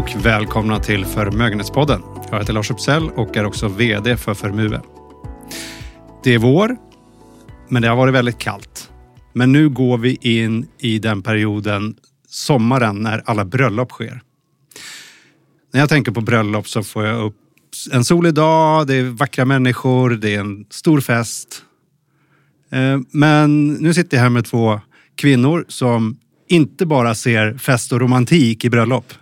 och välkomna till Förmögenhetspodden. Jag heter Lars Uppsell och är också VD för Förmue. Det är vår, men det har varit väldigt kallt. Men nu går vi in i den perioden, sommaren, när alla bröllop sker. När jag tänker på bröllop så får jag upp en solig dag, det är vackra människor, det är en stor fest. Eh, men nu sitter jag här med två kvinnor som inte bara ser fest och romantik i bröllop.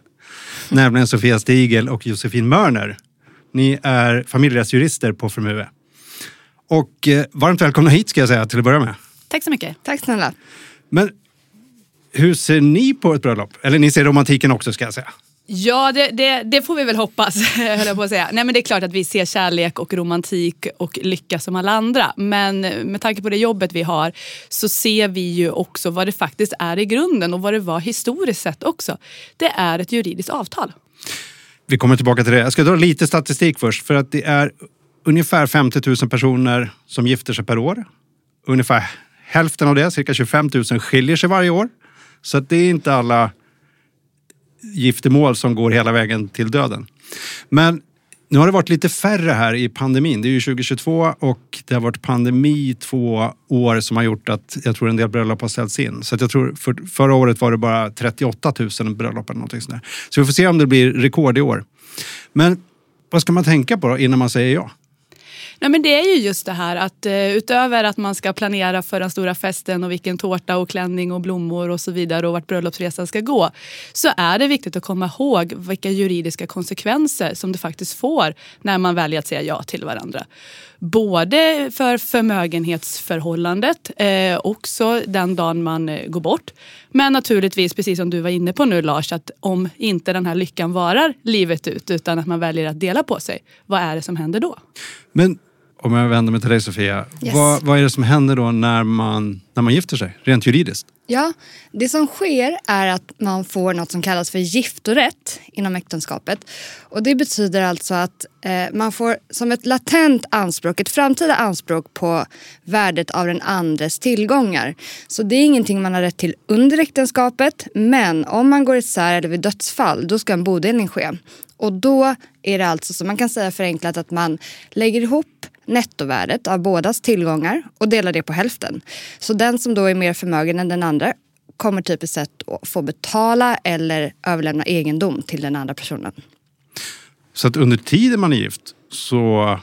Nämligen Sofia Stigel och Josefin Mörner. Ni är familjerättsjurister på Förmue. Och eh, varmt välkomna hit ska jag säga till att börja med. Tack så mycket. Tack snälla. Men hur ser ni på ett bröllop? Eller ni ser romantiken också ska jag säga. Ja, det, det, det, får vi väl hoppas, höll jag på att säga. Nej, men det är klart att vi ser kärlek och romantik och lycka som alla andra. Men med tanke på det jobbet vi har så ser vi ju också vad det faktiskt är i grunden och vad det var historiskt sett också. Det är ett juridiskt avtal. Vi kommer tillbaka till det. Jag ska dra lite statistik först. För att det är ungefär 50 000 personer som gifter sig per år. Ungefär hälften av det, cirka 25 000, skiljer sig varje år. Så att det är inte alla giftermål som går hela vägen till döden. Men nu har det varit lite färre här i pandemin. Det är ju 2022 och det har varit pandemi två år som har gjort att jag tror en del bröllop har ställts in. Så att jag tror för, förra året var det bara 38 000 bröllop eller någonting sådär. Så vi får se om det blir rekord i år. Men vad ska man tänka på då innan man säger ja? Nej, men det är ju just det här att uh, utöver att man ska planera för den stora festen och vilken tårta och klänning och blommor och så vidare och vart bröllopsresan ska gå. Så är det viktigt att komma ihåg vilka juridiska konsekvenser som det faktiskt får när man väljer att säga ja till varandra. Både för förmögenhetsförhållandet, eh, också den dagen man eh, går bort. Men naturligtvis, precis som du var inne på nu Lars, att om inte den här lyckan varar livet ut utan att man väljer att dela på sig, vad är det som händer då? Men om jag vänder mig till dig Sofia, yes. vad, vad, är det som händer då när man, när man gifter sig, rent juridiskt? Ja, det som sker är att man får något som kallas för giftorätt inom äktenskapet. Och det betyder alltså att eh, man får som ett latent anspråk, ett framtida anspråk på värdet av den andres tillgångar. Så det är ingenting man har rätt till under äktenskapet, men om man går isär eller vid dödsfall, då ska en bodelning ske. Och då är det alltså, som man kan säga förenklat, att man lägger ihop nettovärdet av bådas tillgångar och delar det på hälften. Så den som då är mer förmögen än den andra kommer typiskt sett att få betala eller överlämna egendom till den andra personen. Så att under tiden man är gift så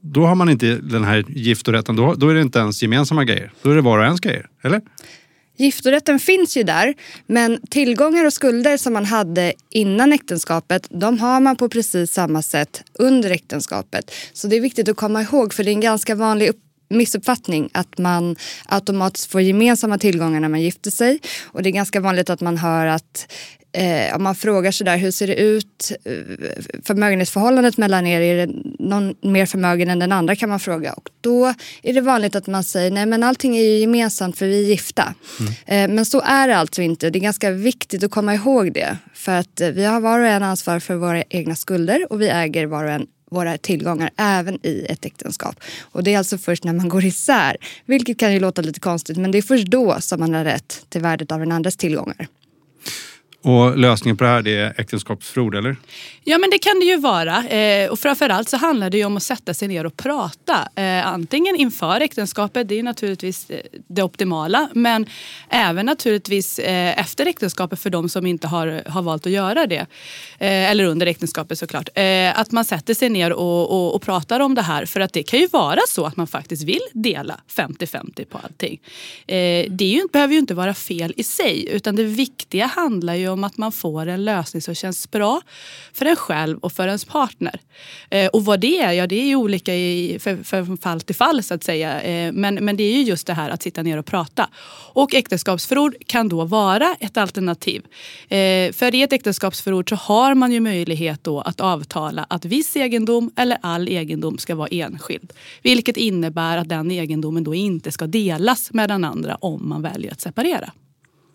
då har man inte den här giftorätten. Då, då är det inte ens gemensamma grejer. Då är det var och ens grejer, eller? Giftorätten finns ju där, men tillgångar och skulder som man hade innan äktenskapet, de har man på precis samma sätt under äktenskapet. Så det är viktigt att komma ihåg, för det är en ganska vanlig missuppfattning att man automatiskt får gemensamma tillgångar när man gifter sig. Och det är ganska vanligt att man hör att eh, om man frågar sig där, hur ser det ut? Eh, förmögenhetsförhållandet mellan er, är det någon mer förmögen än den andra kan man fråga. Och då är det vanligt att man säger, nej men allting är ju gemensamt för vi är gifta. Mm. Eh, men så är det alltså inte. Det är ganska viktigt att komma ihåg det. För att eh, vi har var och en ansvar för våra egna skulder och vi äger var och en våra tillgångar även i ett äktenskap. Och det är alltså först när man går isär, vilket kan ju låta lite konstigt, men det är först då som man har rätt till värdet av den andras tillgångar. Och lösningen på det här det är äktenskapsförord, eller? Ja, men det kan det ju vara. Eh, och framförallt så handlar det ju om att sätta sig ner och prata. Eh, antingen inför äktenskapet, det är naturligtvis eh, det optimala. Men även naturligtvis eh, efter äktenskapet för de som inte har, har valt att göra det. Eh, eller under äktenskapet såklart. Eh, att man sätter sig ner och, och, och, pratar om det här. För att det kan ju vara så att man faktiskt vill dela 50-50 på allting. Eh, det ju, behöver ju inte vara fel i sig. Utan det viktiga handlar ju om att man får en lösning som känns bra för en själv och för ens partner. Eh, och vad det är, ja det är ju olika i, för, för fall till fall så att säga. Eh, men, men det är ju just det här att sitta ner och prata. Och äktenskapsförord kan då vara ett alternativ. Eh, för i ett äktenskapsförord så har man ju möjlighet då att avtala att viss egendom eller all egendom ska vara enskild. Vilket innebär att den egendomen då inte ska delas med den andra om man väljer att separera.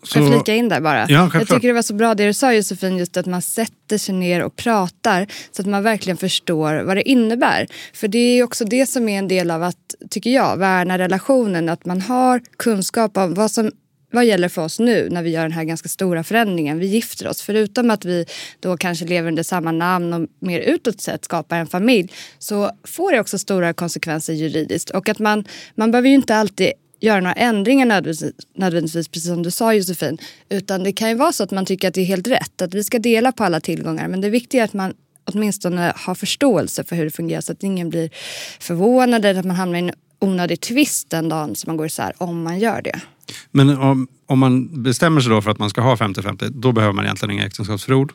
Så... Jag flika in där bara. Ja, jag tycker det var så bra det du sa Josefin, just att man sätter sig ner och pratar så att man verkligen förstår vad det innebär. För det är också det som är en del av att, tycker jag, värna relationen. Att man har kunskap om vad som vad gäller för oss nu när vi gör den här ganska stora förändringen? Vi gifter oss. Förutom att vi då kanske lever under samma namn och mer utåt sett skapar en familj så får det också stora konsekvenser juridiskt. Och att man, man behöver ju inte alltid göra några ändringar nödvändigtvis, nödvändigtvis, precis som du sa Josefin. Utan det kan ju vara så att man tycker att det är helt rätt, att vi ska dela på alla tillgångar. Men det viktiga är att man åtminstone har förståelse för hur det fungerar så att ingen blir förvånad eller att man hamnar i en onödig tvist den dagen som man går isär om man gör det. Men om, om man bestämmer sig då för att man ska ha 50-50, då behöver man egentligen inga äktenskapsförord?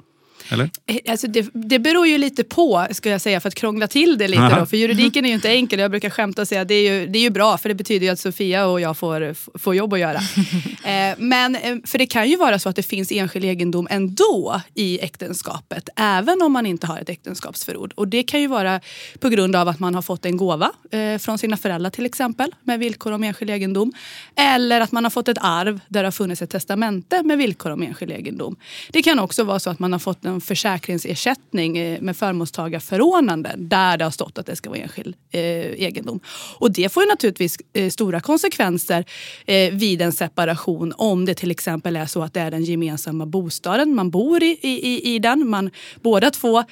Eller? Eh, alltså det, det beror ju lite på, ska jag säga, för att krångla till det lite. Då, för juridiken är ju inte enkel. Jag brukar skämta och säga att det är ju, det är ju bra, för det betyder ju att Sofia och jag får, får jobb att göra. eh, men, eh, för det kan ju vara så att det finns enskild egendom ändå i äktenskapet, även om man inte har ett äktenskapsförord. Och det kan ju vara på grund av att man har fått en gåva eh, från sina föräldrar till exempel, med villkor om enskild egendom. Eller att man har fått ett arv där det har funnits ett testamente med villkor om enskild egendom. Det kan också vara så att man har fått en Liksom försäkringsersättning eh, med förmånstagarförordnande där det har stått att det ska vara enskild eh, egendom. Och det får ju naturligtvis eh, stora konsekvenser eh, vid en separation om det till exempel är så att det är den gemensamma bostaden man bor i, i, i den. Man båda två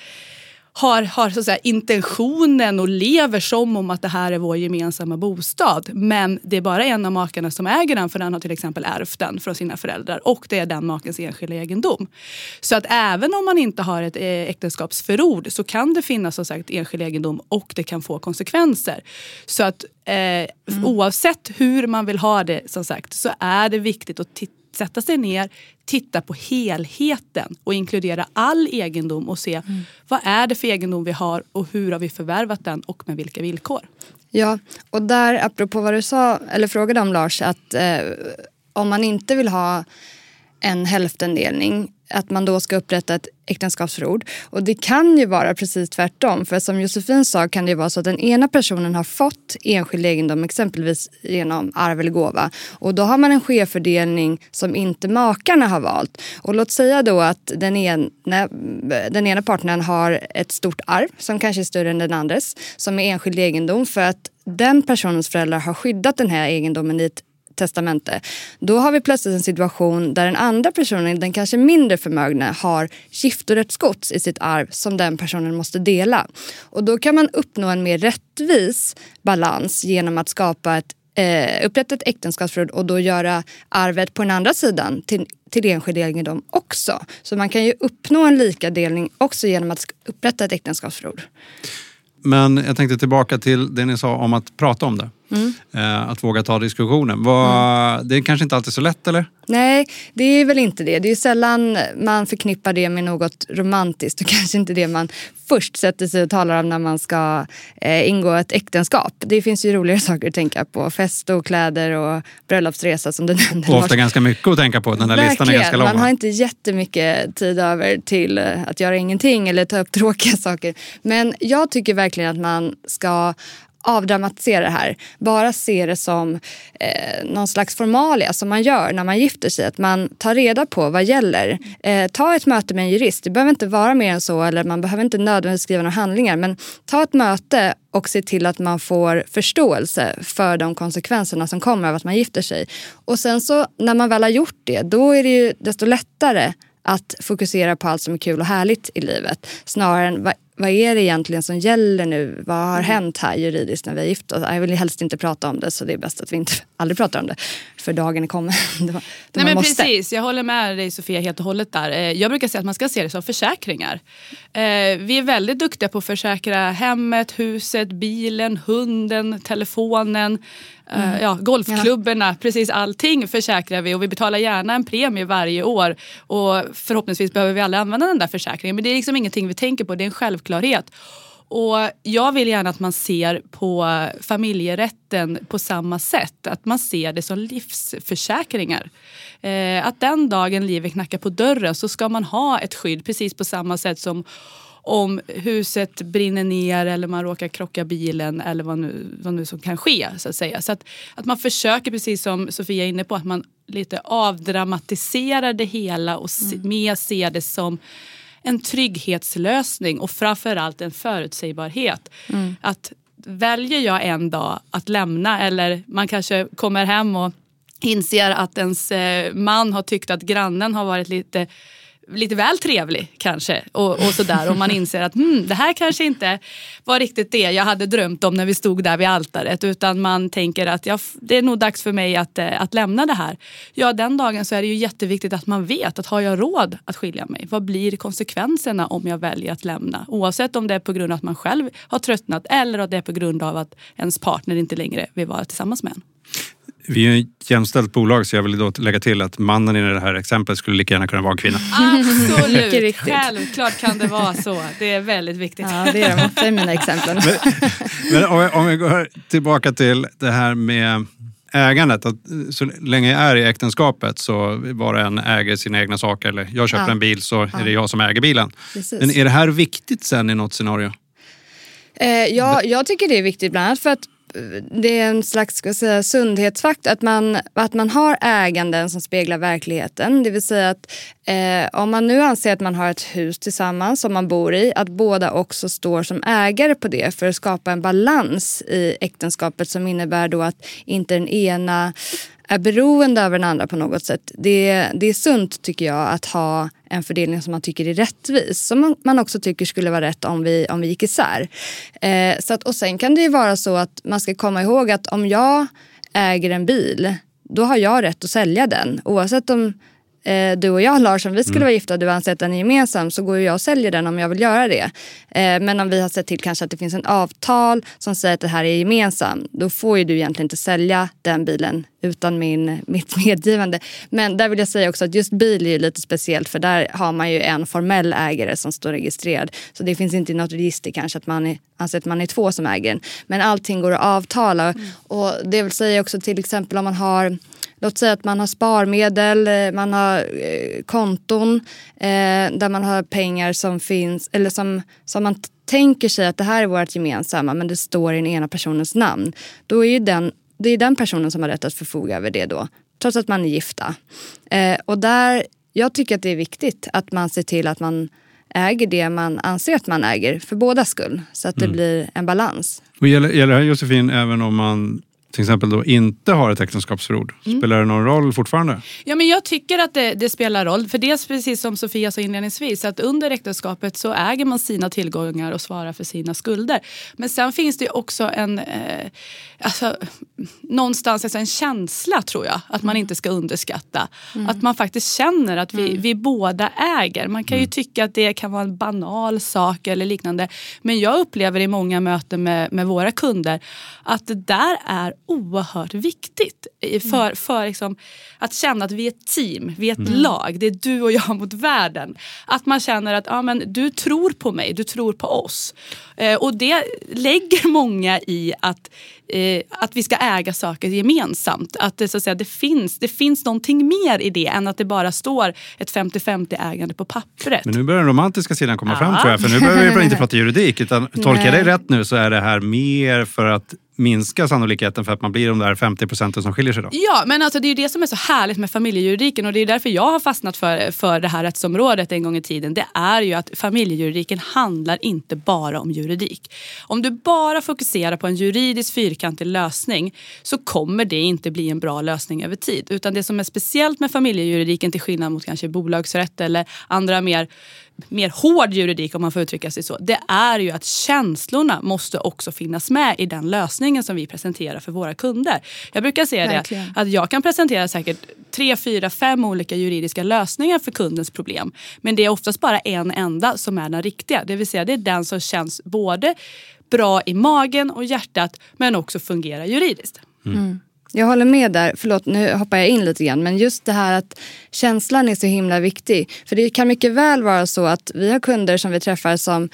har, har så att säga, intentionen och lever som om att det här är vår gemensamma bostad. Men det är bara en av makarna som äger den för den har till exempel ärvt den från sina föräldrar och det är den makens enskilda egendom. Så att även om man inte har ett eh, äktenskapsförord så kan det finnas som sagt enskild egendom och det kan få konsekvenser. Så att eh, mm. oavsett hur man vill ha det som sagt så är det viktigt att titta sätta sig ner, titta på helheten och inkludera all egendom och se mm. vad är det för egendom vi har och hur har vi förvärvat den och med vilka villkor. Ja, och där apropå vad du sa, eller frågade om Lars, att eh, om man inte vill ha en hälftendelning att man då ska upprätta ett äktenskapsförord. Och det kan ju vara precis tvärtom. För som Josefin sa kan det vara så att den ena personen har fått enskild egendom exempelvis genom arv eller gåva. Och då har man en skevfördelning som inte makarna har valt. Och låt säga då att den ena, den ena partnern har ett stort arv som kanske är större än den andres som är enskild egendom för att den personens föräldrar har skyddat den här egendomen i ett testamente. Då har vi plötsligt en situation där den andra personen, den kanske mindre förmögna, har giftorättsgods i sitt arv som den personen måste dela. Och då kan man uppnå en mer rättvis balans genom att skapa ett eh, upprätta ett äktenskapsförord och då göra arvet på den andra sidan till, till enskild egendom också. Så man kan ju uppnå en likadelning också genom att upprätta ett äktenskapsförord. Men jag tänkte tillbaka till det ni sa om att prata om det. Mm. Att våga ta diskussionen. Var, mm. Det är kanske inte alltid så lätt eller? Nej, det är väl inte det. Det är sällan man förknippar det med något romantiskt och kanske inte det man först sätter sig och talar om när man ska eh, ingå ett äktenskap. Det finns ju roligare saker att tänka på. Fest och kläder och bröllopsresa som du nämnde. Och ofta ganska mycket att tänka på. Den där listan är ganska lång. Man har inte jättemycket tid över till att göra ingenting eller ta upp tråkiga saker. Men jag tycker verkligen att man ska avdramatisera det här. Bara se det som eh, någon slags formalia som man gör när man gifter sig. Att man tar reda på vad gäller. Eh, ta ett möte med en jurist. Det behöver inte vara mer än så eller man behöver inte nödvändigtvis skriva några handlingar. Men ta ett möte och se till att man får förståelse för de konsekvenserna som kommer av att man gifter sig. Och sen så när man väl har gjort det, då är det ju desto lättare att fokusera på allt som är kul och härligt i livet snarare än vad vad är det egentligen som gäller nu? Vad har mm. hänt här juridiskt när vi är gift oss? Jag vill helst inte prata om det så det är bäst att vi inte aldrig pratar om det. För dagen är kommen. Nej, men måste. Precis, jag håller med dig Sofia helt och hållet där. Eh, jag brukar säga att man ska se det som försäkringar. Eh, vi är väldigt duktiga på att försäkra hemmet, huset, bilen, hunden, telefonen. Eh, mm. Ja, golfklubborna, ja. precis allting försäkrar vi och vi betalar gärna en premie varje år. Och förhoppningsvis behöver vi aldrig använda den där försäkringen. Men det är liksom ingenting vi tänker på, det är en självklarhet. Och jag vill gärna att man ser på familjerätten på samma sätt. Att man ser det som livsförsäkringar. Eh, att den dagen livet knackar på dörren så ska man ha ett skydd precis på samma sätt som om huset brinner ner eller man råkar krocka bilen eller vad nu, vad nu som kan ske. Så att säga. Så att, att man försöker, precis som Sofia är inne på, att man lite avdramatiserar det hela och mm. mer ser det som en trygghetslösning och framförallt en förutsägbarhet. Mm. Att väljer jag en dag att lämna eller man kanske kommer hem och inser att ens eh, man har tyckt att grannen har varit lite lite väl trevlig kanske. Och, och sådär. Och man inser att hmm, det här kanske inte var riktigt det jag hade drömt om när vi stod där vid altaret. Utan man tänker att ja, det är nog dags för mig att, eh, att lämna det här. Ja, den dagen så är det ju jätteviktigt att man vet att har jag råd att skilja mig? Vad blir konsekvenserna om jag väljer att lämna? Oavsett om det är på grund av att man själv har tröttnat eller att det är på grund av att ens partner inte längre vill vara tillsammans med en. Vi är ett jämställt bolag så jag vill då lägga till att mannen i det här exemplet skulle lika gärna kunna vara en kvinna. Absolut, självklart kan det vara så. Det är väldigt viktigt. Ja, det är de ofta i mina exempel. Men, men om, vi, om vi går tillbaka till det här med ägandet. Att så länge jag är i äktenskapet så var och en äger sina egna saker. Eller jag köper ja. en bil så är det jag som äger bilen. Precis. Men är det här viktigt sen i något scenario? Eh, ja, jag tycker det är viktigt bland annat för att det är en slags ska säga, sundhetsfaktor att man, att man har äganden som speglar verkligheten. Det vill säga att eh, om man nu anser att man har ett hus tillsammans som man bor i, att båda också står som ägare på det för att skapa en balans i äktenskapet som innebär då att inte den ena är beroende av den andra på något sätt. Det, det är sunt tycker jag att ha en fördelning som man tycker är rättvis. Som man, också tycker skulle vara rätt om vi, om vi gick isär. Eh, så att, och sen kan det ju vara så att man ska komma ihåg att om jag äger en bil då har jag rätt att sälja den. Oavsett om eh, du och jag Lars, om vi skulle mm. vara gifta och du anser att den är gemensam så går jag och säljer den om jag vill göra det. Eh, men om vi har sett till kanske att det finns en avtal som säger att det här är gemensam då får ju du egentligen inte sälja den bilen utan min, mitt medgivande. Men där vill jag säga också att just bil är lite speciellt för där har man ju en formell ägare som står registrerad. Så det finns inte i något register kanske att man är, anser att man är två som äger den. Men allting går att avtala. Mm. Och det vill säga också till exempel om man har Låt säga att man har sparmedel, eh, man har eh, konton eh, där man har pengar som finns eller som, som man tänker sig att det här är vårt gemensamma men det står i den ena personens namn. Då är den, det är den personen som har rätt att förfoga över det då. Trots att man är gifta. Eh, och där, jag tycker att det är viktigt att man ser till att man äger det man anser att man äger för båda skull. Så att det mm. blir en balans. Och gäller, gäller det här Josefin även om man till exempel då inte har ett äktenskapsförord, mm. spelar det någon roll fortfarande? Ja, men jag tycker att det, det, spelar roll. För dels precis som Sofia sa inledningsvis, att under äktenskapet så äger man sina tillgångar och svarar för sina skulder. Men sen finns det också en, eh, alltså, någonstans alltså en känsla tror jag, att man inte ska underskatta. Mm. Att man faktiskt känner att vi, mm. vi båda äger. Man kan ju mm. tycka att det kan vara en banal sak eller liknande. Men jag upplever i många möten med, med våra kunder att det där är oerhört viktigt för, mm. för liksom, att känna att vi är ett team, vi är ett mm. lag. Det är du och jag mot världen. Att man känner att ja, men, du tror på mig, du tror på oss. Eh, och det lägger många i att, eh, att vi ska äga saker gemensamt. Att det, så att säga, det, finns, det finns någonting mer i det än att det bara står ett 50-50 ägande på pappret. Men nu börjar den romantiska sidan komma ja. fram tror jag. För nu behöver vi inte prata juridik. Utan tolkar jag dig rätt nu så är det här mer för att minska sannolikheten för att man blir de där 50 procenten som skiljer sig? Då? Ja, men alltså det är ju det som är så härligt med familjejuridiken och det är därför jag har fastnat för, för det här rättsområdet en gång i tiden. Det är ju att familjejuridiken handlar inte bara om juridik. Om du bara fokuserar på en juridisk fyrkantig lösning så kommer det inte bli en bra lösning över tid. Utan det som är speciellt med familjejuridiken till skillnad mot kanske bolagsrätt eller andra mer mer hård juridik om man får uttrycka sig så, det är ju att känslorna måste också finnas med i den lösningen som vi presenterar för våra kunder. Jag brukar säga Verkligen. det att jag kan presentera säkert tre, fyra, fem olika juridiska lösningar för kundens problem. Men det är oftast bara en enda som är den riktiga. Det vill säga det är den som känns både bra i magen och hjärtat men också fungerar juridiskt. Mm. Jag håller med där. Förlåt, nu hoppar jag in lite grann. Men just det här att känslan är så himla viktig. För det kan mycket väl vara så att vi har kunder som vi träffar som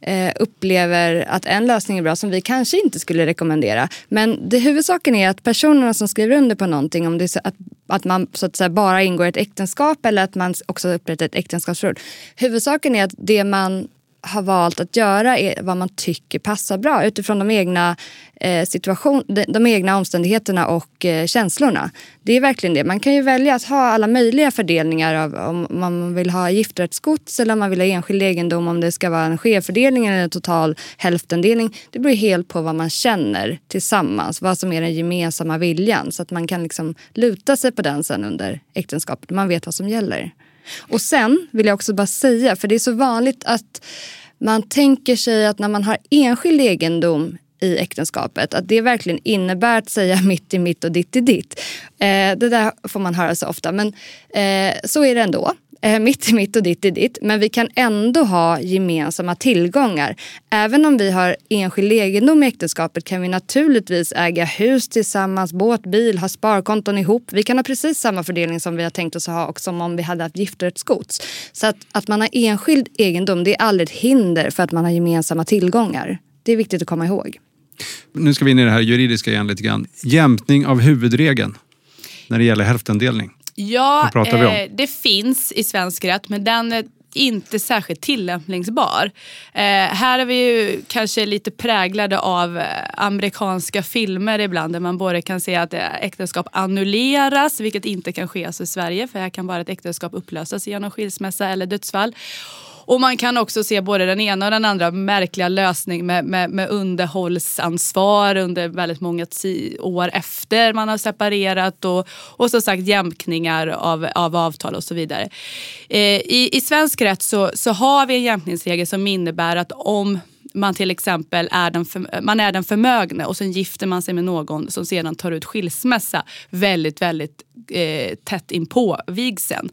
eh, upplever att en lösning är bra som vi kanske inte skulle rekommendera. Men det huvudsaken är att personerna som skriver under på någonting, om det är så att, att man så att säga bara ingår ett äktenskap eller att man också upprättar ett äktenskapsförord. Huvudsaken är att det man har valt att göra är vad man tycker passar bra utifrån de egna, eh, situation, de, de, egna omständigheterna och eh, känslorna. Det är verkligen det. Man kan ju välja att ha alla möjliga fördelningar av om man vill ha gifträttsgods eller om man vill ha enskild egendom, om det ska vara en skevfördelning eller en total hälftendelning. Det beror helt på vad man känner tillsammans, vad som är den gemensamma viljan så att man kan liksom luta sig på den sen under äktenskapet. Man vet vad som gäller. Och sen vill jag också bara säga, för det är så vanligt att man tänker sig att när man har enskild egendom i äktenskapet. Att det verkligen innebär att säga mitt i mitt och ditt i ditt. Eh, det där får man höra så ofta, men eh, så är det ändå eh, mitt är mitt och ditt är ditt. Men vi kan ändå ha gemensamma tillgångar. Även om vi har enskild egendom i äktenskapet kan vi naturligtvis äga hus tillsammans, båt, bil, ha sparkonton ihop. Vi kan ha precis samma fördelning som vi har tänkt oss ha och som om vi hade haft giftorättsgods. Så att, att man har enskild egendom det är aldrig ett hinder för att man har gemensamma tillgångar. Det är viktigt att komma ihåg. Nu ska vi in i det här juridiska igen lite grann. Jämtning av huvudregeln när det gäller hälftendelning. Ja, eh, det finns i svensk rätt men den är inte särskilt tillämpningsbar. Eh, här är vi ju kanske lite präglade av eh, amerikanska filmer ibland där man både kan se att äktenskap annulleras, vilket inte kan ske alltså i Sverige för här kan bara ett äktenskap upplösas genom skilsmässa eller dödsfall. Och man kan också se både den ena och den andra märkliga lösning med, med, med underhållsansvar under väldigt många år efter man har separerat och, och som sagt jämkningar av, av avtal och så vidare. Eh, i, I svensk rätt så, så har vi en jämkningsregel som innebär att om man till exempel är den, för, man är den förmögne och sen gifter man sig med någon som sedan tar ut skilsmässa väldigt, väldigt eh, tätt inpå vigseln.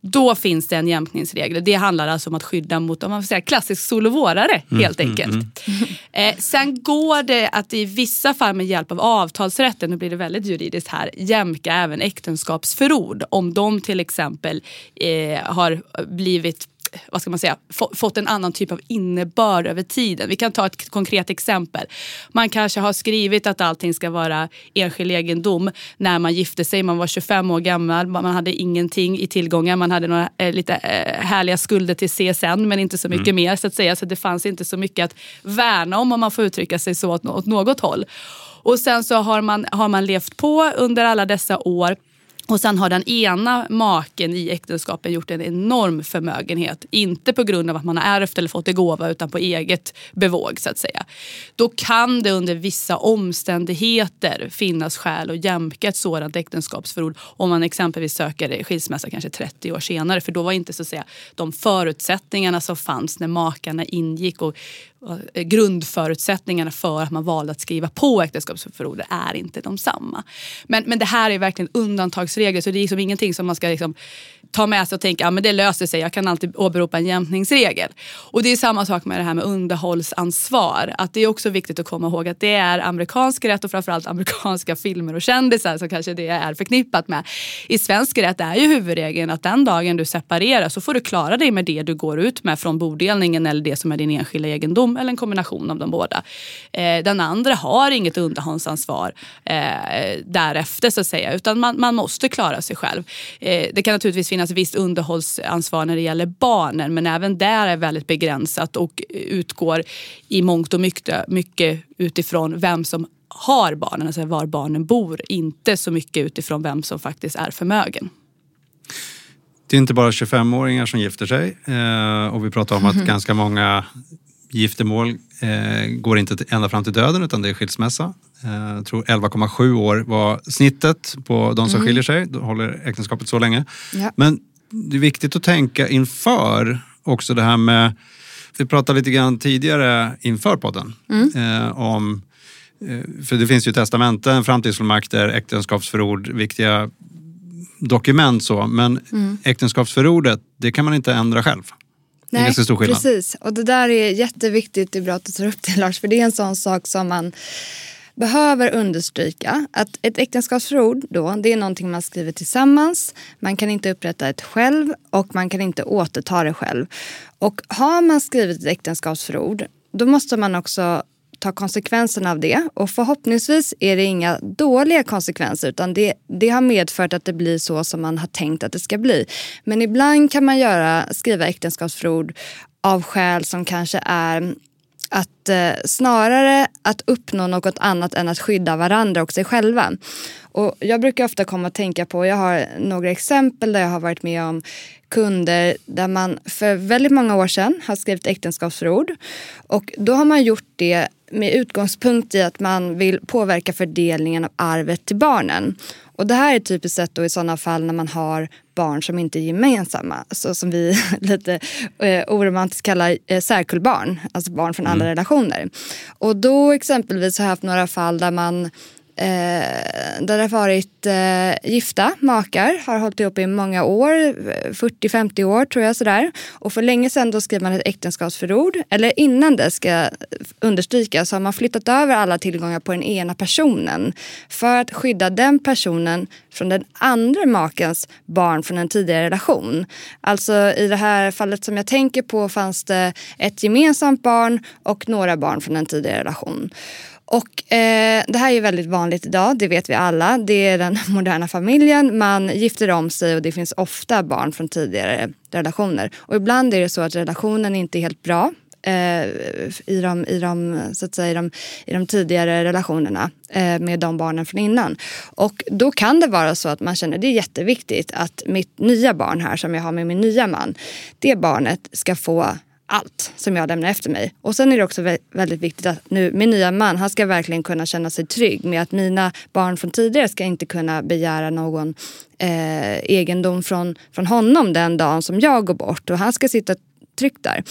Då finns det en jämkningsregel. Det handlar alltså om att skydda mot om man får säga, klassisk sol och vårare mm, helt mm, enkelt. Mm, mm. Eh, sen går det att i vissa fall med hjälp av avtalsrätten, nu blir det väldigt juridiskt här, jämka även äktenskapsförord. Om de till exempel eh, har blivit vad ska man säga, fått en annan typ av innebörd över tiden. Vi kan ta ett konkret exempel. Man kanske har skrivit att allting ska vara enskild egendom när man gifte sig. Man var 25 år gammal, man hade ingenting i tillgångar. Man hade några eh, lite eh, härliga skulder till CSN men inte så mycket mm. mer så att säga. Så det fanns inte så mycket att värna om om man får uttrycka sig så åt, åt något håll. Och sen så har man, har man levt på under alla dessa år och sen har den ena maken i äktenskapet gjort en enorm förmögenhet. Inte på grund av att man har ärvt eller fått i gåva utan på eget bevåg så att säga. Då kan det under vissa omständigheter finnas skäl att jämka ett sådant äktenskapsförord om man exempelvis söker skilsmässa kanske 30 år senare. För då var inte så att säga de förutsättningarna som fanns när makarna ingick och Eh, grundförutsättningarna för att man valde att skriva på äktenskapsförordet är inte de samma. Men, men det här är verkligen undantagsregler så det är liksom ingenting som man ska liksom ta med sig och tänka att ja, det löser sig, jag kan alltid åberopa en jämkningsregel. Och det är samma sak med det här med underhållsansvar. Att det är också viktigt att komma ihåg att det är amerikansk rätt och framförallt amerikanska filmer och kändisar som kanske det är förknippat med. I svensk rätt är ju huvudregeln att den dagen du separerar så får du klara dig med det du går ut med från bodelningen eller det som är din enskilda egendom eller en kombination av de båda. Eh, den andra har inget underhållsansvar eh, därefter så att säga utan man, man måste klara sig själv. Eh, det kan naturligtvis finnas visst underhållsansvar när det gäller barnen men även där är väldigt begränsat och utgår i mångt och mycket, mycket utifrån vem som har barnen, alltså var barnen bor. Inte så mycket utifrån vem som faktiskt är förmögen. Det är inte bara 25-åringar som gifter sig eh, och vi pratar om att mm. ganska många giftermål eh, går inte ända fram till döden utan det är skilsmässa. Eh, jag tror 11,7 år var snittet på de som mm. skiljer sig. Då håller äktenskapet så länge. Ja. Men det är viktigt att tänka inför också det här med, vi pratade lite grann tidigare inför podden mm. eh, om eh, för det finns ju testamenten, framtidsfullmakter, äktenskapsförord, viktiga dokument så. Men mm. äktenskapsförordet, det kan man inte ändra själv. Nej, ganska stor skillnad. Precis, och det där är jätteviktigt. Det är bra att du tar upp det Lars, för det är en sån sak som man behöver understryka att ett äktenskapsförord då, det är någonting man skriver tillsammans. Man kan inte upprätta ett själv och man kan inte återta det själv. Och har man skrivit ett äktenskapsförord då måste man också ta konsekvenserna av det. Och förhoppningsvis är det inga dåliga konsekvenser utan det, det har medfört att det blir så som man har tänkt att det ska bli. Men ibland kan man göra, skriva äktenskapsförord av skäl som kanske är att eh, snarare att uppnå något annat än att skydda varandra och sig själva. Och jag brukar ofta komma att tänka på, jag har några exempel där jag har varit med om kunder där man för väldigt många år sedan har skrivit äktenskapsförord. Och då har man gjort det med utgångspunkt i att man vill påverka fördelningen av arvet till barnen. Och det här är typiskt sett då i sådana fall när man har barn som inte är gemensamma. Så som vi lite eh, oromantiskt kallar eh, särkullbarn. Alltså barn från andra mm. relationer. Och då exempelvis har jag haft några fall där man Eh, där det har varit eh, gifta makar, har hållit ihop i många år, 40-50 år tror jag. Sådär. Och för länge sedan då skrev man ett äktenskapsförord. Eller innan det ska understrykas så har man flyttat över alla tillgångar på den ena personen. För att skydda den personen från den andra makens barn från en tidigare relation. Alltså i det här fallet som jag tänker på fanns det ett gemensamt barn och några barn från en tidigare relation. Och eh, Det här är väldigt vanligt idag, det vet vi alla. Det är den moderna familjen, man gifter om sig och det finns ofta barn från tidigare relationer. Och ibland är det så att relationen inte är helt bra eh, i, de, i, de, så att säga, i, de, i de tidigare relationerna eh, med de barnen från innan. Och då kan det vara så att man känner det är jätteviktigt att mitt nya barn här som jag har med min nya man, det barnet ska få allt som jag lämnar efter mig. Och sen är det också väldigt viktigt att nu min nya man, han ska verkligen kunna känna sig trygg med att mina barn från tidigare ska inte kunna begära någon eh, egendom från, från honom den dagen som jag går bort. Och han ska sitta tryggt där.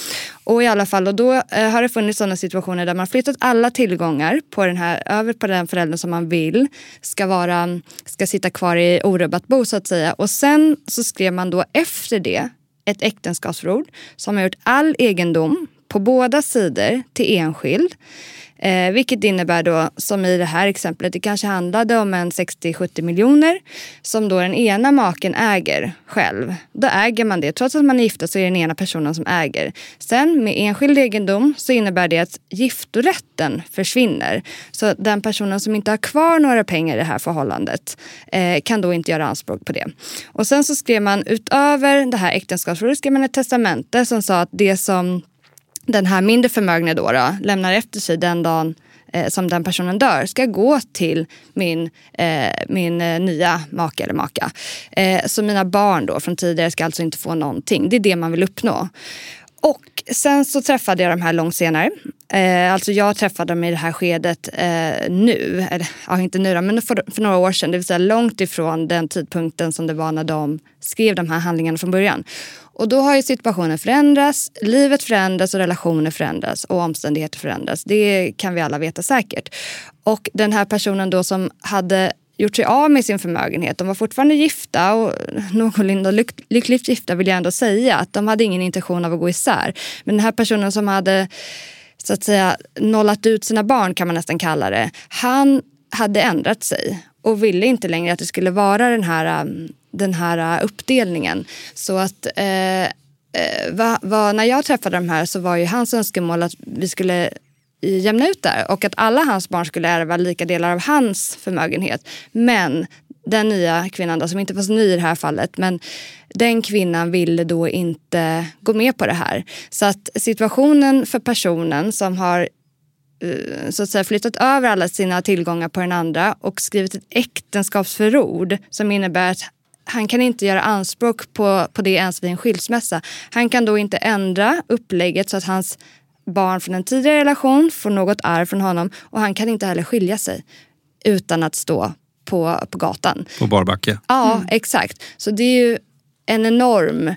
Och i alla fall, och då eh, har det funnits sådana situationer där man flyttat alla tillgångar på den här, över på den föräldern som man vill ska, vara, ska sitta kvar i orubbat bo så att säga. Och sen så skrev man då efter det ett äktenskapsförord som har gjort all egendom på båda sidor till enskild. Eh, vilket innebär då, som i det här exemplet, det kanske handlade om en 60-70 miljoner som då den ena maken äger själv. Då äger man det. Trots att man är gifta så är det den ena personen som äger. Sen med enskild egendom så innebär det att giftorätten försvinner. Så den personen som inte har kvar några pengar i det här förhållandet eh, kan då inte göra anspråk på det. Och sen så skrev man utöver det här äktenskapsförordet skrev man ett testamente som sa att det som den här mindre förmögna då, då lämnar efter sig den dagen eh, som den personen dör ska gå till min, eh, min eh, nya make eller maka. Eh, så mina barn då från tidigare ska alltså inte få någonting. Det är det man vill uppnå. Och sen så träffade jag de här långt senare. Eh, alltså jag träffade dem i det här skedet eh, nu, eller ja, inte nu då, men för, för, några år sedan. Det vill säga långt ifrån den tidpunkten som det var när de skrev de här handlingarna från början. Och då har ju situationen förändrats, livet förändras och relationer förändras och omständigheter förändras. Det kan vi alla veta säkert. Och den här personen då som hade gjort sig av med sin förmögenhet. De var fortfarande gifta och någorlunda lyck lyckligt gifta vill jag ändå säga. Att de hade ingen intention av att gå isär. Men den här personen som hade så att säga nollat ut sina barn kan man nästan kalla det. Han hade ändrat sig och ville inte längre att det skulle vara den här, um, den här äh, uppdelningen. Så att eh, eh, va, va, när jag träffade de här så var ju hans önskemål att vi skulle eh, jämna ut där och att alla hans barn skulle ärva lika delar av hans förmögenhet. Men den nya kvinnan, då, som inte var så ny i det här fallet, men den kvinnan ville då inte gå med på det här. Så att situationen för personen som har eh, så att säga, flyttat över alla sina tillgångar på den andra och skrivit ett äktenskapsförord som innebär att han kan inte göra anspråk på, på det ens vid en skilsmässa. Han kan då inte ändra upplägget så att hans barn från en tidigare relation får något arv från honom och han kan inte heller skilja sig utan att stå på, på gatan. På barbacke? Ja, mm. exakt. Så det är ju en enorm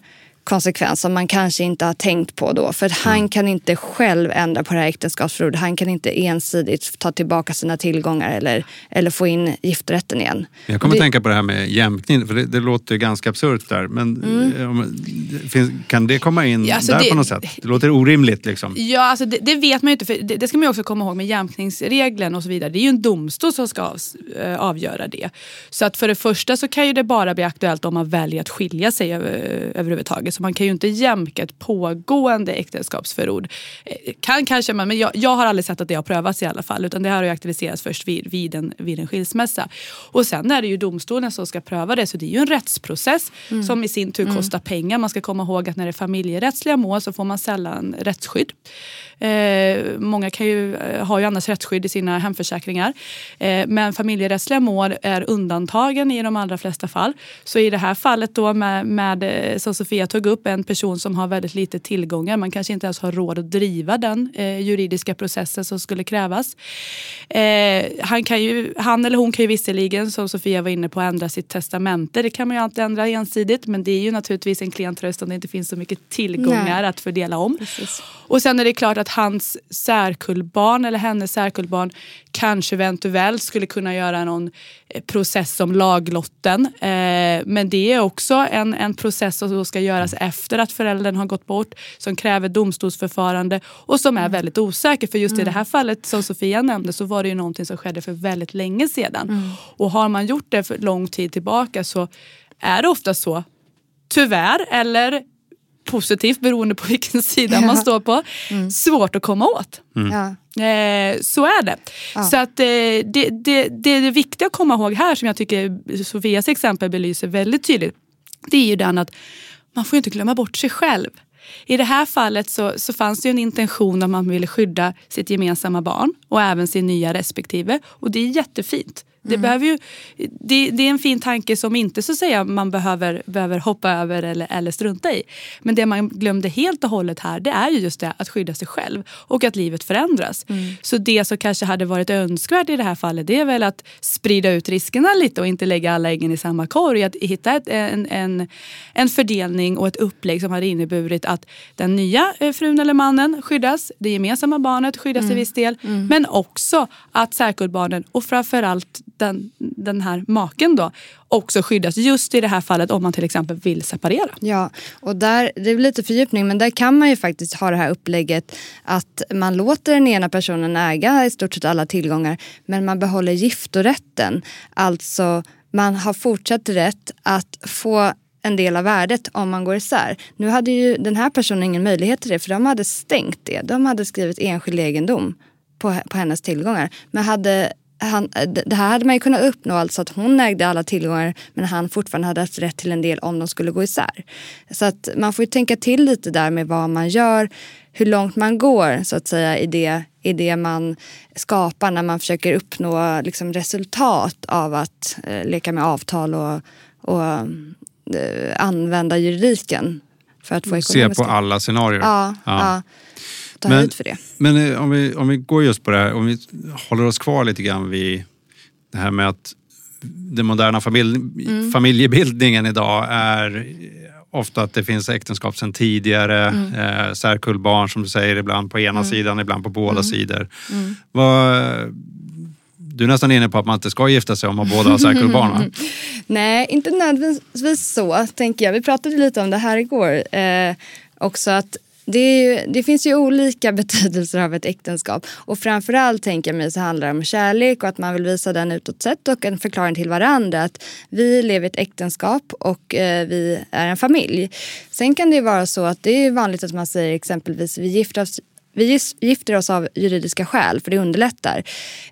konsekvens som man kanske inte har tänkt på då. För han mm. kan inte själv ändra på det här äktenskapsförordet. Han kan inte ensidigt ta tillbaka sina tillgångar eller, eller få in gifträtten igen. Jag kommer det... att tänka på det här med jämkning, för det, det låter ganska absurt där. Men mm. finns, kan det komma in ja, alltså där det, på något sätt? Det låter orimligt. Liksom. Ja, alltså det, vet man ju inte. För det, det, ska man också komma ihåg med jämkningsregeln och så vidare. Det är ju en domstol som ska av, äh, avgöra det. Så att för det första så kan ju det bara bli aktuellt om man väljer att skilja sig över, överhuvudtaget Så man kan ju inte jämka ett pågående äktenskapsförord. Eh, kan kanske man, men jag, jag har aldrig sett att det har prövats i alla fall. Utan det här har ju aktiviserats först vid, vid, en, vid en skilsmässa. Och sen är det ju domstolen som ska pröva det. Så det är ju en rättsprocess mm. som i sin tur mm. kostar pengar. Man ska komma ihåg att när det är familjerättsliga mål så får man sällan rättsskydd. Eh, många kan ju, eh, har ju annars rättsskydd i sina hemförsäkringar. Eh, men familjerättsliga mål är undantagen i de allra flesta fall. Så i det här fallet då med, med eh, som Sofia tog upp, en person som har väldigt lite tillgångar. Man kanske inte ens har råd att driva den eh, juridiska processen som skulle krävas. Eh, han, kan ju, han eller hon kan ju visserligen, som Sofia var inne på, ändra sitt testamente. Det kan man ju alltid ändra ensidigt. Men det är ju naturligtvis en klientröst om det inte finns så mycket tillgångar Nej. att fördela om. Precis. Och sen är det klart att hans särkullbarn eller hennes särkullbarn kanske eventuellt skulle kunna göra någon eh, process om laglotten. Eh, men det är också en, en process som ska göras efter att föräldern har gått bort som kräver domstolsförfarande och som är mm. väldigt osäker. För just mm. i det här fallet som Sofia nämnde så var det ju någonting som skedde för väldigt länge sedan. Mm. Och har man gjort det för lång tid tillbaka så är det ofta så, tyvärr eller positivt beroende på vilken sida ja. man står på. Mm. Svårt att komma åt. Mm. Ja. Eh, så är det. Ja. Så att, eh, det, det, det, det viktiga att komma ihåg här som jag tycker Sofias exempel belyser väldigt tydligt. Det är ju den att man får inte glömma bort sig själv. I det här fallet så, så fanns det en intention att man ville skydda sitt gemensamma barn och även sin nya respektive. Och det är jättefint. Det, mm. behöver ju, det, det, är en fin tanke som inte så att säga man behöver, behöver hoppa över eller, eller strunta i. Men det man glömde helt och hållet här det är ju just det att skydda sig själv och att livet förändras. Mm. Så det som kanske hade varit önskvärt i det här fallet det är väl att sprida ut riskerna lite och inte lägga alla äggen i samma korg. Att hitta ett, en, en, en fördelning och ett upplägg som hade inneburit att den nya eh, frun eller mannen skyddas, det gemensamma barnet skyddas mm. till viss del mm. men också att särkullbarnen och framförallt den, den här maken då också skyddas just i det här fallet om man till exempel vill separera. Ja, och där, det är lite fördjupning men där kan man ju faktiskt ha det här upplägget att man låter den ena personen äga i stort sett alla tillgångar men man behåller giftorätten. Alltså man har fortsatt rätt att få en del av värdet om man går isär. Nu hade ju den här personen ingen möjlighet till det för de hade stängt det. De hade skrivit enskild egendom på, på hennes tillgångar. Men hade han, det här hade man ju kunnat uppnå, alltså att hon ägde alla tillgångar men han fortfarande hade haft rätt till en del om de skulle gå isär. Så att man får ju tänka till lite där med vad man gör, hur långt man går så att säga i det, i det man skapar när man försöker uppnå liksom, resultat av att eh, leka med avtal och, och eh, använda juridiken för att få ekonomiska... Se på alla scenarier. Ja, ja. ja ta men, höjd för det. Men eh, om vi, om vi går just på det här, om vi håller oss kvar lite grann vid det här med att den moderna familj, mm. familjebildningen idag är ofta att det finns äktenskap sedan tidigare, mm. eh, särkullbarn som du säger ibland på ena mm. sidan, ibland på båda mm. sidor. Mm. Vad, du är nästan inne på att man inte ska gifta sig om man båda har särkullbarn va? Nej, inte nödvändigtvis så tänker jag. Vi pratade lite om det här igår. Eh, också att det, ju, det, finns ju olika betydelser av ett äktenskap. Och framförallt tänker jag mig så handlar det om kärlek och att man vill visa den utåt sett och en förklaring till varandra. Att vi lever i ett äktenskap och eh, vi är en familj. Sen kan det vara så att det är vanligt att man säger exempelvis vi gifter oss vi gifter oss av juridiska skäl för det underlättar.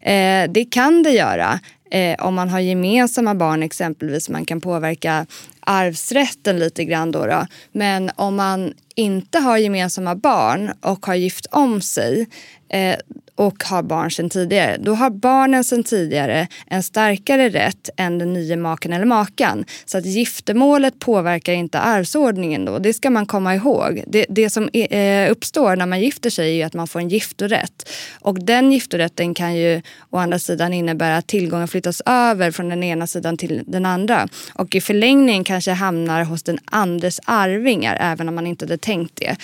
Eh, det kan det göra. Eh, om man har gemensamma barn exempelvis, man kan påverka arvsrätten lite grann då, då. Men om man inte har gemensamma barn och har gift om sig eh, och har barn sedan tidigare, då har barnen sedan tidigare en starkare rätt än den nya maken eller makan. Så att giftermålet påverkar inte arvsordningen då. Det ska man komma ihåg. Det, det som eh, uppstår när man gifter sig är att man får en giftorätt. Och den giftorätten kan ju å andra sidan innebära att tillgången flyttas över från den ena sidan till den andra. Och i förlängningen kanske hamnar hos den andres arvingar även om man inte hade tänkt det.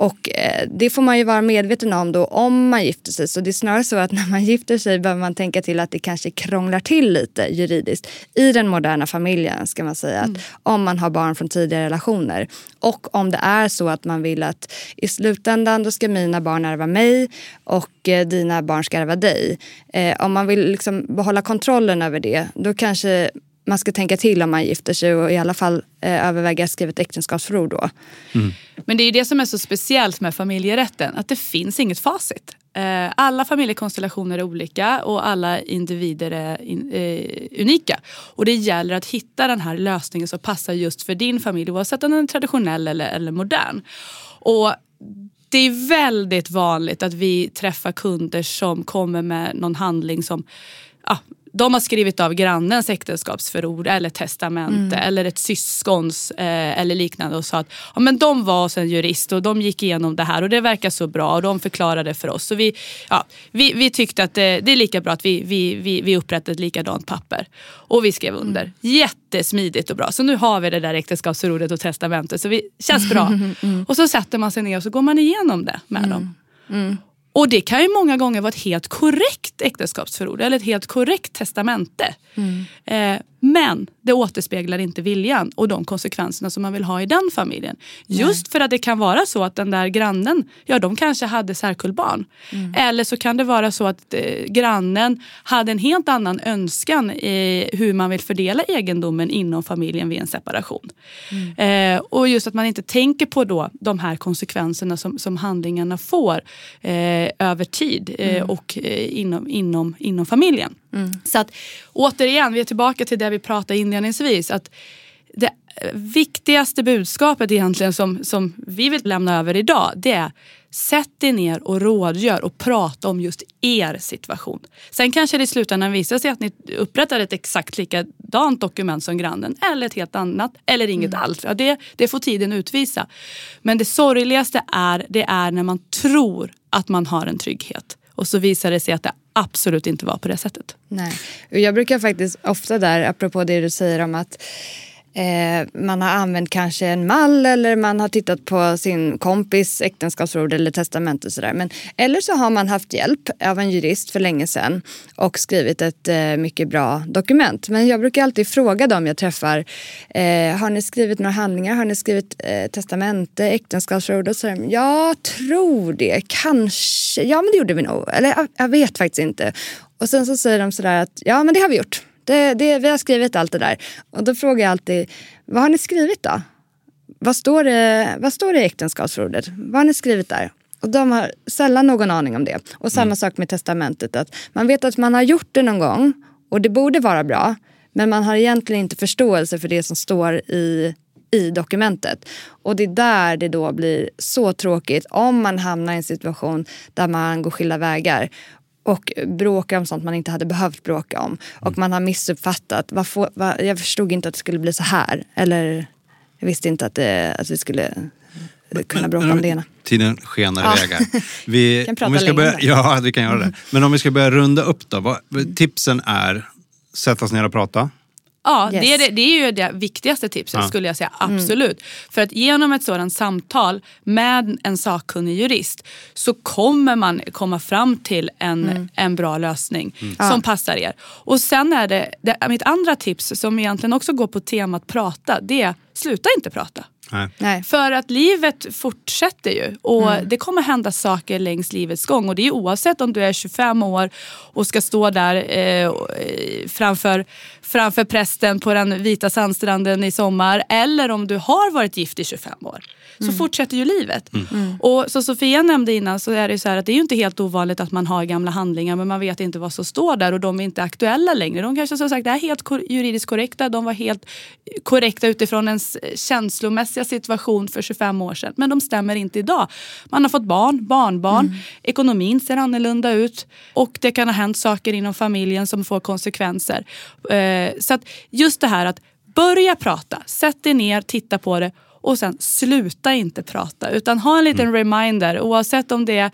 Och eh, det får man ju vara medveten om då om man gifter sig. Så det är snarare så att när man gifter sig behöver man tänka till att det kanske krånglar till lite juridiskt i den moderna familjen ska man säga. Mm. Att om man har barn från tidigare relationer. Och om det är så att man vill att i slutändan då ska mina barn ärva mig och eh, dina barn ska ärva dig. Eh, om man vill liksom behålla kontrollen över det då kanske man ska tänka till om man gifter sig och i alla fall eh, överväga att skriva ett äktenskapsförord då. Men det är ju det som är så speciellt med familjerätten, att det finns inget facit. Eh, Alla familjekonstellationer är olika och alla individer är in, eh, unika. Och det gäller att hitta den här lösningen som passar just för din familj oavsett om den är traditionell eller, eller modern. Och det är väldigt vanligt att vi träffar kunder som kommer med någon handling som ja, de har skrivit av grannens äktenskapsförord eller testamente eller ett syskons eh, eller liknande och sa att ja, men de var hos en jurist och de gick igenom det här och det verkar så bra och de förklarade för oss. Så vi, ja, vi, vi tyckte att det, det är lika bra att vi, vi, vi, vi upprättar ett likadant papper. Och vi skrev under. Jättesmidigt och bra. Så nu har vi det där äktenskapsförordet och testamentet så vi känns bra. Och så sätter man sig ner och så går man igenom det med dem. Och det kan ju många gånger vara ett helt korrekt äktenskapsförord eller ett helt korrekt testamente. Eh, men det återspeglar inte viljan och de konsekvenserna som man vill ha i den familjen. Just för att det kan vara så att den där grannen, ja de kanske hade särkullbarn. Eller så kan det vara så att eh, grannen hade en helt annan önskan i hur man vill fördela egendomen inom familjen vid en separation. Eh, och just att man inte tänker på då de här konsekvenserna som, som handlingarna får eh, över tid eh, och eh, inom, inom, inom familjen. Så att återigen, vi är tillbaka till det vi pratade inledningsvis. Att det viktigaste budskapet egentligen som, som vi vill lämna över idag det är sätt er ner och rådgör och prata om just er situation. Sen kanske det i slutändan visar sig att ni upprättar ett exakt likadant dokument som grannen eller ett helt annat eller inget alls. Ja, det, det får tiden utvisa. Men det sorgligaste är, det är när man tror att man har en trygghet och så visar det sig att det absolut inte vara på det sättet. Nej. Jag brukar faktiskt ofta där, apropå det du säger om att eh, man har använt kanske en mall eller man har tittat på sin kompis äktenskapsförord eller testamente och sådär. Men, eller så har man haft hjälp av en jurist för länge sedan och skrivit ett eh, mycket bra dokument. Men jag brukar alltid fråga dem jag träffar, eh, har ni skrivit några handlingar? Har ni skrivit eh, testamente, äktenskapsförord? Och sådär. jag tror det, kanske. Ja men det gjorde vi nog. Eller jag, jag vet faktiskt inte. Och sen så säger de sådär att ja men det har vi gjort. Det, det, vi har skrivit allt det där. Och då frågar jag alltid, vad har ni skrivit då? Vad står det, vad står det i äktenskapsförordet? Vad har ni skrivit där? Och de har sällan någon aning om det. Och samma sak med testamentet. Att man vet att man har gjort det någon gång och det borde vara bra. Men man har egentligen inte förståelse för det som står i, i dokumentet. Och det är där det då blir så tråkigt om man hamnar i en situation där man går skilda vägar och bråkar om sånt man inte hade behövt bråka om. Och man har missuppfattat. Vad får, vad, jag förstod inte att det skulle bli så här. Eller jag visste inte att, det, att vi skulle kunna bråka om det ena. Tiden skenar Ja. iväg här. Vi, Kan prata om vi ska länge börja. Ja, vi kan göra det. Men om vi ska börja runda upp då. Vad, tipsen är sätta sig ner och prata. Ja, Yes. det, är det, det är ju det viktigaste tipset Ja. skulle jag säga. Absolut. För att genom ett sådant samtal med en sakkunnig jurist så kommer man komma fram till en, en bra lösning som passar er. Och sen är det, det, mitt andra tips som egentligen också går på temat prata, det är sluta inte prata. Nej. Nej. För att livet fortsätter ju och det kommer hända saker längs livets gång. Och det är oavsett om du är 25 år och ska stå där eh, eh, framför, framför prästen på den vita sandstranden i sommar eller om du har varit gift i 25 år. Så fortsätter ju livet. Och som Sofia nämnde innan så är det så här att det är ju inte helt ovanligt att man har gamla handlingar men man vet inte vad som står där och de är inte aktuella längre. De kanske som sagt är helt kor- juridiskt korrekta. De var helt korrekta utifrån ens känslomässiga situation för 25 år sedan. Men de stämmer inte idag. Man har fått barn, barnbarn, ekonomin ser annorlunda ut och det kan ha hänt saker inom familjen som får konsekvenser. Eh, Så att just det här att börja prata, sätt dig ner, titta på det och sen sluta inte prata utan ha en liten reminder oavsett om det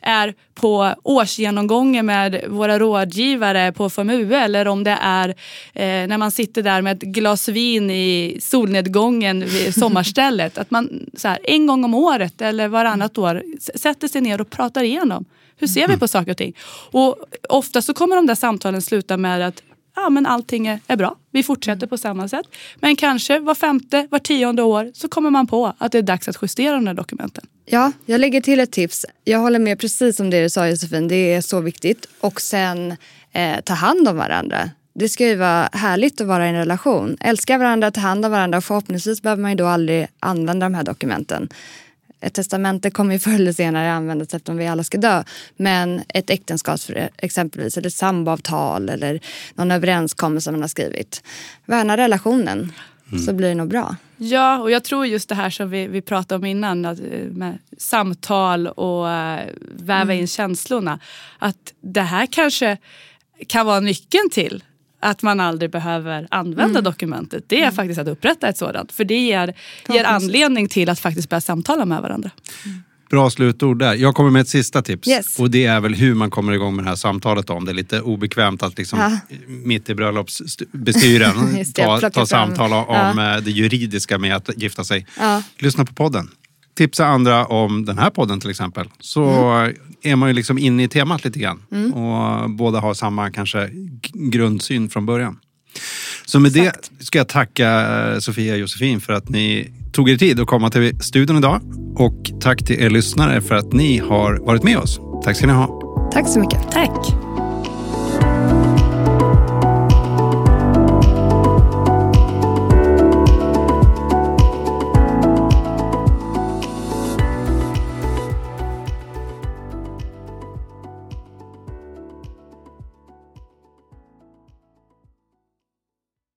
är på årsgenomgången med våra rådgivare på FMUE eller om det är eh, när man sitter där med ett glas vin i solnedgången vid sommarstället. Att man så här, en gång om året eller varannat år s- sätter sig ner och pratar igenom. Hur ser vi på saker och ting? Och ofta så kommer de där samtalen sluta med att ja, men allting är, är bra. Vi fortsätter på samma sätt. Men kanske var femte, var tionde år så kommer man på att det är dags att justera de där dokumenten. Ja, jag lägger till ett tips. Jag håller med precis om det du sa Josefin. Det är så viktigt. Och sen eh, ta hand om varandra. det ska ju vara härligt att vara i en relation. Älska varandra, ta hand om varandra och förhoppningsvis behöver man ju då aldrig använda de här dokumenten. Ett testamente kommer ju förr eller senare användas eftersom vi alla ska dö. Men ett äktenskap exempelvis, eller ett samboavtal eller någon överenskommelse man har skrivit. Värna relationen mm. så blir det nog bra. Ja, och jag tror just det här som vi, vi pratade om innan, att, eh, med samtal och uh, väva mm. in känslorna. Att det här kanske kan vara nyckeln till att man aldrig behöver använda mm. dokumentet. Det är mm. faktiskt att upprätta ett sådant. För det ger, ger anledning till att faktiskt börja samtala med varandra. Mm. Bra slutord där. Jag kommer med ett sista tips. Yes. Och det är väl hur man kommer igång med det här samtalet om det är lite obekvämt att liksom ja. mitt i bröllopsbestyren ta, ta samtal om ja. Eh, det juridiska med att gifta sig. Ja. Lyssna på podden. Tipsa andra om den här podden till exempel. Så mm. är man ju liksom inne i temat lite grann. Mm. Och båda har samma kanske grundsyn från början. Så med Exakt. det ska jag tacka eh, Sofia och Josefin för att ni tog er tid att komma till studion idag. Och tack till er lyssnare för att ni har varit med oss. Tack ska ni ha. Tack så mycket. Tack.